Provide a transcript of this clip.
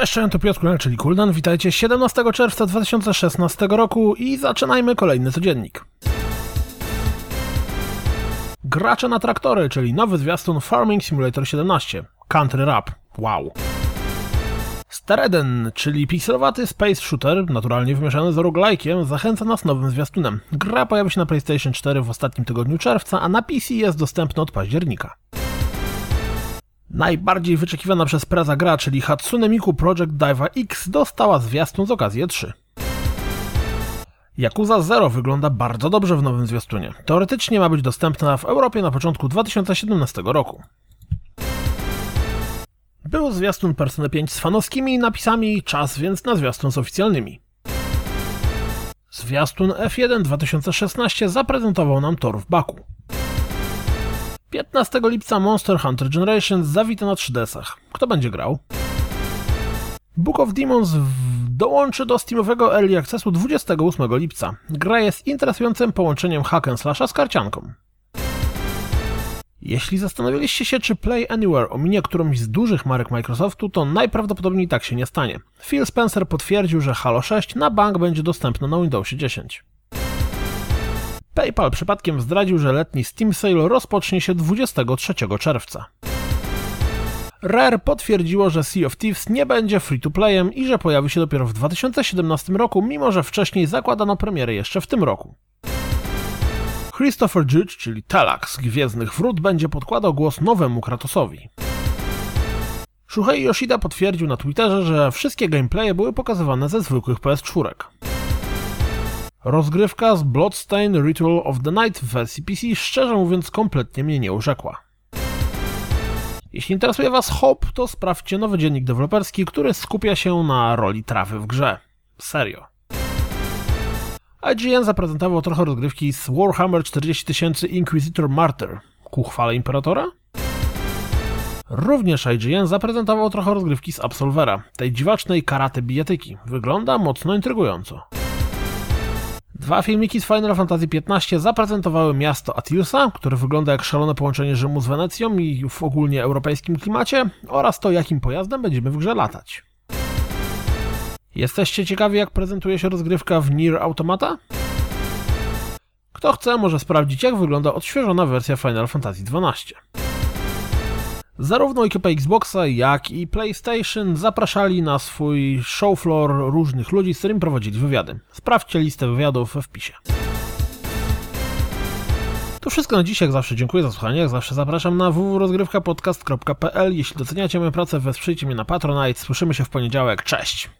Cześć, to Piotr czyli Kuldan. Witajcie 17 czerwca 2016 roku i zaczynajmy kolejny codziennik. Gracze na traktory, czyli nowy zwiastun Farming Simulator 17. Country Rap. Wow. Stereden, czyli pikselowaty space shooter, naturalnie wymieszany z roguelike'iem, zachęca nas nowym zwiastunem. Gra pojawi się na PlayStation 4 w ostatnim tygodniu czerwca, a na PC jest dostępna od października. Najbardziej wyczekiwana przez preza gra, czyli Hatsune Miku Project Dive X, dostała zwiastun z okazji 3. Yakuza Zero wygląda bardzo dobrze w nowym zwiastunie. Teoretycznie ma być dostępna w Europie na początku 2017 roku. Był zwiastun Persony 5 z fanowskimi napisami, czas więc na zwiastun z oficjalnymi. Zwiastun F1 2016 zaprezentował nam tor w Baku. 15 lipca Monster Hunter Generations zawita na 3DS-ach. Kto będzie grał? Book of Demons dołączy do Steamowego Early Accessu 28 lipca. Gra jest interesującym połączeniem hack and slasha z karcianką. Jeśli zastanawialiście się, czy Play Anywhere ominie którąś z dużych marek Microsoftu, to najprawdopodobniej tak się nie stanie. Phil Spencer potwierdził, że Halo 6 na bank będzie dostępne na Windowsie 10. PayPal przypadkiem zdradził, że letni Steam Sale rozpocznie się 23 czerwca. Rare potwierdziło, że Sea of Thieves nie będzie free-to-playem i że pojawi się dopiero w 2017 roku, mimo że wcześniej zakładano premierę jeszcze w tym roku. Christopher Judge, czyli Telak z Gwiezdnych Wrót, będzie podkładał głos nowemu Kratosowi. Shuhei Yoshida potwierdził na Twitterze, że wszystkie gameplaye były pokazywane ze zwykłych PS4. Rozgrywka z Bloodstain Ritual of the Night w wersji PC szczerze mówiąc kompletnie mnie nie urzekła. Jeśli interesuje Was Hop, to sprawdźcie nowy dziennik deweloperski, który skupia się na roli trawy w grze. Serio. IGN zaprezentował trochę rozgrywki z Warhammer 40 000 Inquisitor Martyr ku chwale Imperatora. Również IGN zaprezentował trochę rozgrywki z Absolvera, tej dziwacznej karaty bijatyki. Wygląda mocno intrygująco. Dwa filmiki z Final Fantasy XV zaprezentowały miasto Atilsa, które wygląda jak szalone połączenie Rzymu z Wenecją i w ogólnie europejskim klimacie, oraz to, jakim pojazdem będziemy w grze latać. Jesteście ciekawi, jak prezentuje się rozgrywka w Nier Automata? Kto chce, może sprawdzić, jak wygląda odświeżona wersja Final Fantasy XII. Zarówno ekipa Xboxa, jak i PlayStation zapraszali na swój show floor różnych ludzi, z którymi prowadzili wywiady. Sprawdźcie listę wywiadów w wpisie. To wszystko na dziś, jak zawsze dziękuję za słuchanie, jak zawsze zapraszam na www.rozgrywkapodcast.pl Jeśli doceniacie moją pracę, wesprzyjcie mnie na Patronite, słyszymy się w poniedziałek, cześć!